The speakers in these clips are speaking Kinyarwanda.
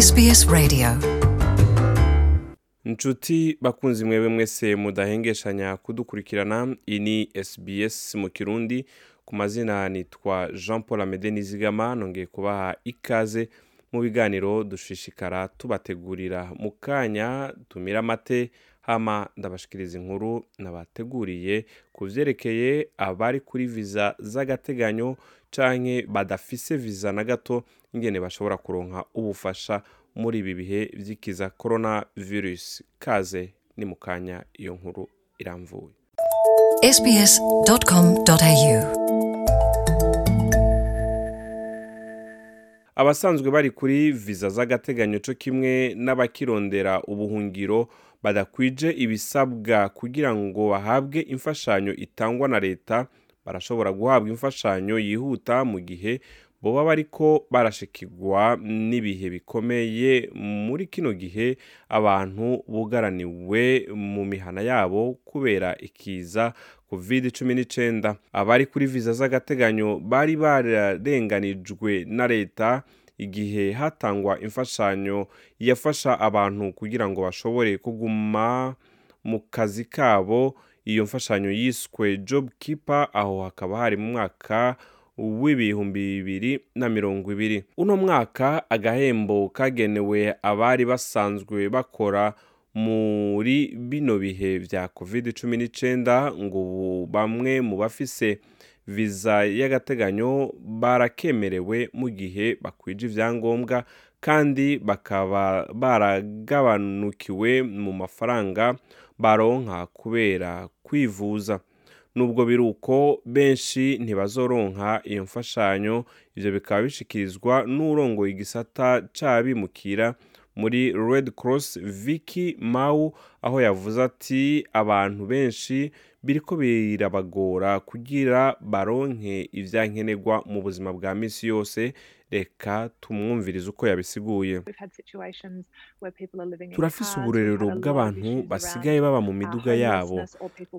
SBS Radio. Inshuti bakunzi mwebwe mwese mudahengeshanya kudukurikirana. Iyi ni SBS mu kirundi. Ku mazina nitwa jean paul amede nizigama nongeye kubaha ikaze. Mu biganiro dushishikara tubategurira mu kanya tumira amate hama ndabashikiriza inkuru nabateguriye ku vyerekeye abari kuri viza z'agateganyo canke badafise viza na gato ingene bashobora kuronka ubufasha muri ibi bihe vy'ikiza corona virus kaze ni mu kanya iyo nkuru iramvuye. Sbs.com.au abasanzwe bari kuri viza z'agateganyo co kimwe n'abakirondera ubuhungiro badakwije ibisabwa kugira ngo bahabwe imfashanyo itangwa na leta. Barashobora guhabwa imfashanyo yihuta mu gihe boba bariko barashikirwa n'ibihe bikomeye muri kino gihe abantu bugaraniwe mu mihana yabo kubera ikiza covid 19 abari kuri viza z'agateganyo bari bararenganijwe na leta igihe hatangwa imfashanyo yafasha abantu kugira ngo bashobore kuguma mu kazi kabo. Iyo mfashanyo yiswe job keeper aho hakaba hari mu mwaka w'ibihumbi bibiri na mirongo ibiri. Uno mwaka agahembo kagenewe abari basanzwe bakora muri bino bihe vya covid 19 ngo ubu bamwe mu bafise viza y'agateganyo barakemerewe mu gihe bakwije ivyangombwa kandi bakaba baragabanukiwe mu mafaranga baronka kubera kwivuza. Nubwo biri uko benshi ntibazoronka iyo mfashanyo ivyo bikaba bishikirizwa n'urongoye igisata c'abimukira muri red cross vicky mau aho yavuze ati abantu benshi biriko birabagora kugira baronke ivyankenerwa mu buzima bwa misi yose reka tumwumvirize uko yabisiguye. Turafise uburerero bw'abantu basigaye baba mu miduga yabo.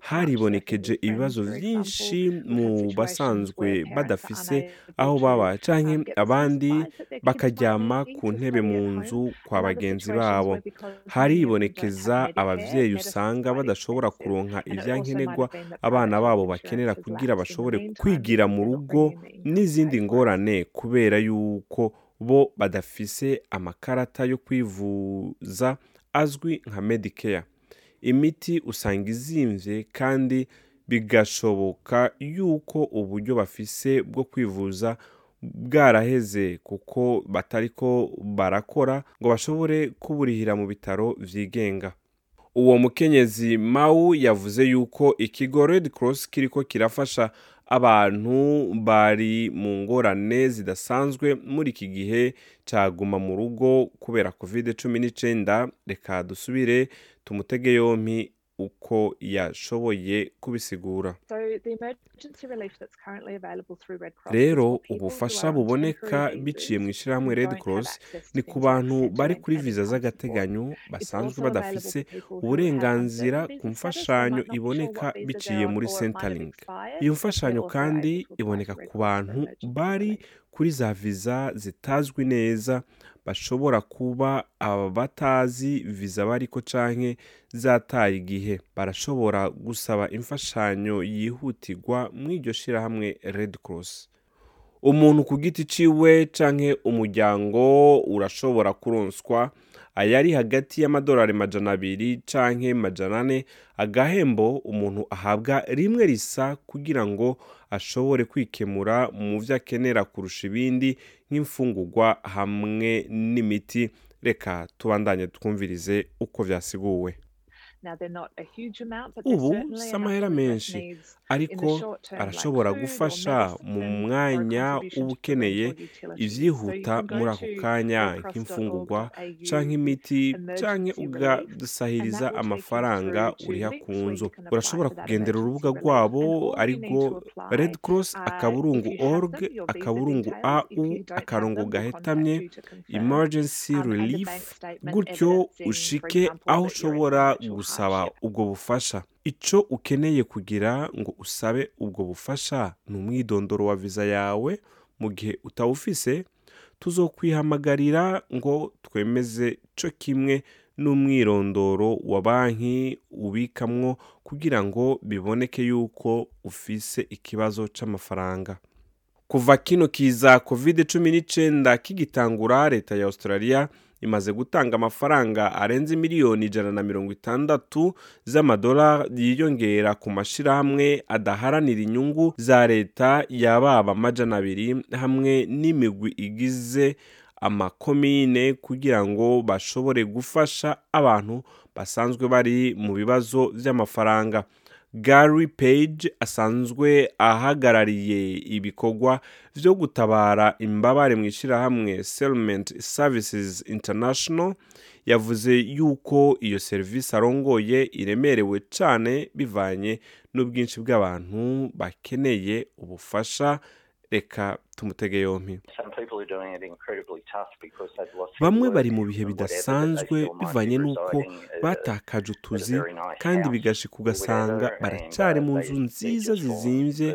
haribonekeje ibibazo vyinshi mu basanzwe badafise aho baba canke abandi bakaryama ku ntebe mu nzu kwa bagenzi babo. haribonekeza abavyeyi usanga badashobora kuronka ivyankenerwa abana babo bakenera kugira bashobore kwigira mu rugo n'izindi ngorane kubera yuko bo badafise amakarata yo kwivuza azwi nka medicare. Imiti usanga izimvye kandi bigashoboka yuko uburyo bafise bwo kwivuza bwaraheze kuko batariko barakora ngo bashobore kuburihira mu bitaro vyigenga. Uwo mukenyezi mau yavuze yuko ikigo red cross kiriko kirafasha abantu bari mu ngorane zidasanzwe muri iki gihe caguma mu rugo kubera covid 19 reka dusubire tumutege yompi. Uko yashoboye kubisigura. Rero ubufasha buboneka biciye mu ishyirahamwe red cross ni ku bantu bari kuri viza z'agateganyo basanzwe badafise uburenganzira ku mfashanyo iboneka biciye muri centerlink iyo mfashanyo kandi iboneka ku bantu bari kuri za viza zitazwi neza bashobora kuba abatazi viza bariko canke zataye igihe. Barashobora gusaba imfashanyo yihutirwa mw'iryo shirahamwe red cross. Umuntu ku giti ciwe canke umuryango urashobora kuronswa ayari hagati y'amadolari majana abiri canke majana ane agahembo umuntu ahabwa rimwe risa kugira ngo ashobore kwikemura mu vyo akenera kurusha ibindi nk'imfungurwa hamwe n'imiti. Reka tubandanye twumvirize uko vyasiguwe. Ubu si amahera menshi. ariko arashobora gufasha mu mwanya uba ukeneye ivyihuta muri ako kanya nk'imfungurwa canke imiti canke ugadusahiriza amafaranga uriha ku nzu. urashobora kugendera urubuga rwabo arirwo red cross akaburungu org akaburungu au akarongo gahetamye emergency relief. gutyo ushike aho ushobora gusaba ubwo bufasha. Icyo ukeneye kugira ngo usabe ubwo bufasha ni umwidondoro wa viza yawe. Mu gihe utawufise tuzokwihamagarira ngo twemeze co kimwe n'umwirondoro wa banki ubikamwo kugira ngo biboneke yuko ufise ikibazo c'amafaranga. Kuva kino kiza covid cumi n'icenda kigitangura leta ya australia imaze gutanga amafaranga arenze miliyoni ijana na mirongo itandatu z'amadolari yiyongera ku mashirahamwe adaharanira inyungu za leta yababa amajana abiri hamwe n'imigwi igize amakomine kugira ngo bashobore gufasha abantu basanzwe bari mu bibazo vy'amafaranga Gary Page asanzwe ahagarariye ibikorwa vyo gutabara imbabare mu ishirahamwe Settlement Services International yavuze yuko iyo serivisi arongoye iremerewe cane bivanye n'ubwinshi bw'abantu bakeneye ubufasha reka tumutege yompi. Bamwe bari mu bihe bidasanzwe bivanye n'uko batakaje utuzi kandi bigashika ugasanga baracari mu nzu nziza zizimvye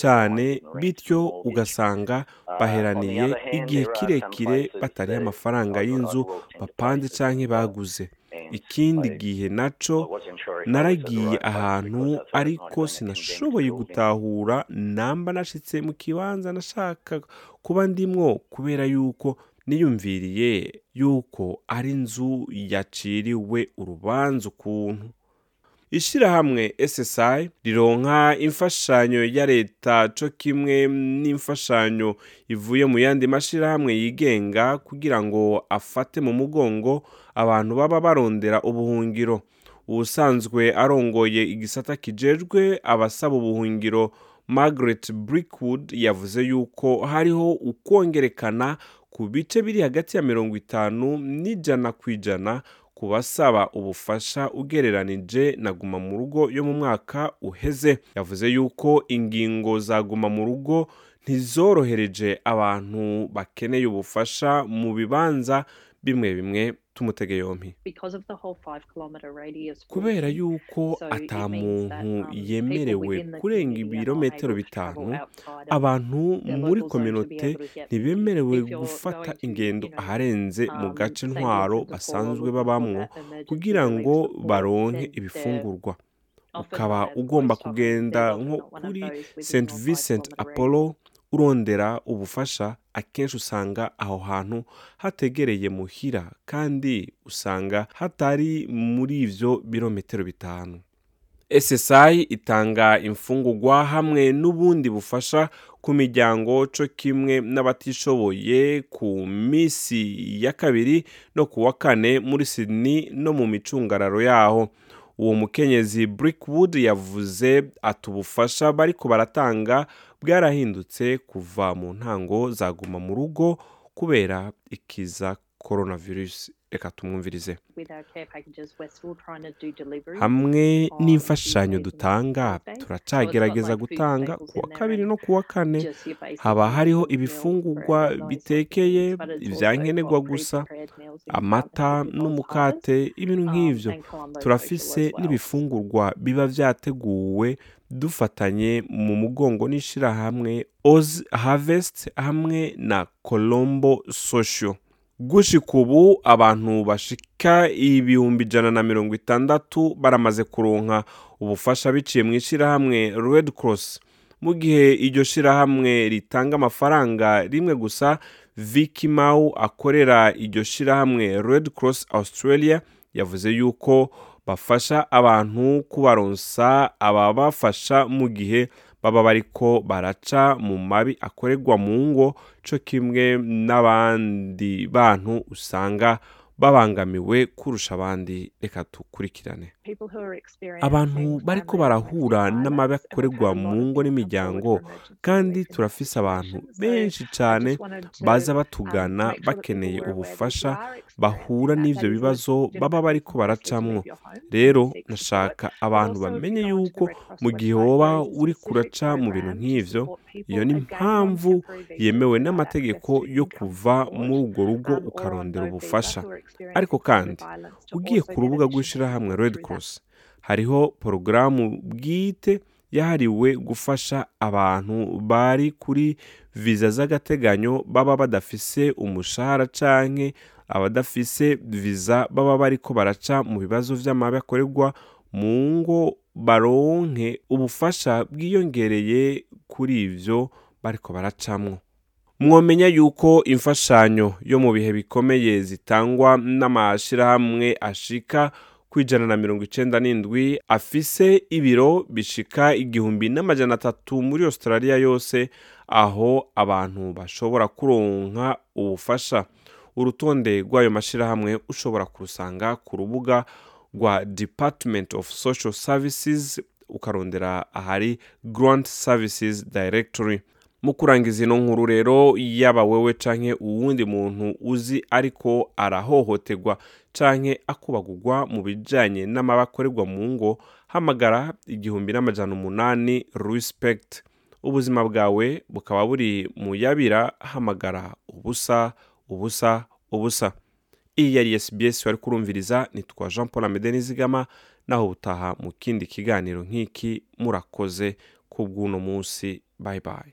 cane bityo ugasanga baheraniye igihe kirekire batariho amafaranga y'inzu bapanze canke baguze. Ikindi gihe naco naragiye ahantu ariko sinashoboye gutahura namba nashitse mu kibanza nashaka kuba ndimwo kubera yuko niyumviriye yuko ari inzu yaciriwe urubanza ukuntu. Ishirahamwe ssi rironka imfashanyo ya leta co kimwe n'imfashanyo ivuye mu yandi mashirahamwe yigenga kugira ngo afate mu mugongo abantu baba barondera ubuhungiro. Ubusanzwe arongoye igisata kijejwe abasaba ubuhungiro margaret brickwood yavuze yuko hariho ukongerekana ku bice biri hagati ya mirongo itanu n'ijana ku ijana ku basaba ubufasha ugereranije na guma mu rugo yo mu mwaka uheze. Yavuze yuko ingingo za guma mu rugo ntizorohereje abantu bakeneye ubufasha mu bibanza bimwe bimwe tumutege yompi kubera yuko ata muntu yemerewe kurenga ibirometero bitanu. abantu muri kominote ntibemerewe gufata ingendo aharenze mu gace ntwaro basanzwe babamwo kugira ngo baronke ibifungurwa. ukaba ugomba kugenda nko kuri st vincent apollo urondera ubufasha akenshi usanga aho hantu hategereye muhira kandi usanga hatari muri ivyo birometero bitanu. Ssi itanga imfungurwa hamwe n'ubundi bufasha ku miryango co kimwe n'abatishoboye ku misi ya kabiri no ku wa kane muri sydney no mu micungararo yaho. Uwo mukenyezi brickwood yavuze ati ubufasha bariko baratanga bwarahindutse kuva mu ntango zaguma mu rugo kubera ikiza coronavirus. Reka tumwumvirize. Hamwe n'imfashanyo dutanga turacagerageza gutanga. ku wa kabiri no ku wa kane haba hariho ibifungurwa bitekeye ibyankenerwa gusa amata n'umukate ibintu nk'ivyo turafise n'ibifungurwa biba vyateguwe dufatanye mu mugongo n'ishirahamwe oz harvest hamwe na colombo social. Gushika ubu abantu bashika ibihumbi ijana na mirongo itandatu baramaze kuronka ubufasha biciye mu ishirahamwe red cross. Mu gihe iryo shirahamwe ritanga amafaranga rimwe gusa Vicky Mau akorera iryo shirahamwe red cross australia yavuze yuko bafasha abantu kubaronsa ababafasha mu gihe baba bariko baraca mu mabi akorerwa mu ngo co kimwe n'abandi bantu usanga babangamiwe kurusha abandi. Reka tukurikirane. Abantu bariko barahura n'amabi akorerwa mu ngo n'imiryango kandi turafise abantu benshi cyane baza batugana bakeneye ubufasha bahura n'ivyo bibazo baba bariko baracamwo. rero nashaka abantu bamenye yuko mu gihe woba uri kuraca mu bintu nk'ivyo iyo ni impamvu yemewe n'amategeko yo kuva muri urwo rugo ukarondera ubufasha. Ariko kandi ugiye ku rubuga rw'ishirahamwe red cross hariho porogaramu bwite yahariwe gufasha abantu bari kuri viza z'agateganyo baba badafise umushahara canke abadafise viza baba bariko baraca mu bibazo vy'amabi akorerwa mu ngo baronke ubufasha bwiyongereye kuri ivyo bariko baracamwo. Mwomenya yuko imfashanyo yo mu bihe bikomeye zitangwa n'amashirahamwe ashika ku ijana na mirongo icenda n'indwi afise ibiro bishika igihumbi n'amajana atatu muri australia yose aho abantu bashobora kuronka ubufasha. Urutonde rw'ayo mashirahamwe ushobora kurusanga ku rubuga rwa department of social services ukarondera ahari grant services directory. Mu kurangiza ino nkuru rero yaba wewe canke uwundi muntu uzi ariko arahohoterwa canke akubagurwa mu bijanye n'amabakorerwa mu ngo hamagara igihumbi n'amajana umunani respect. Ubuzima bwawe bukaba buri mu yabira hamagara ubusa ubusa ubusa. Iyi yari sbs wari kurumviriza nitwa jean paul amede nizigama naho butaha mu kindi kiganiro nk'iki murakoze. Kubw'uno munsi bye bye.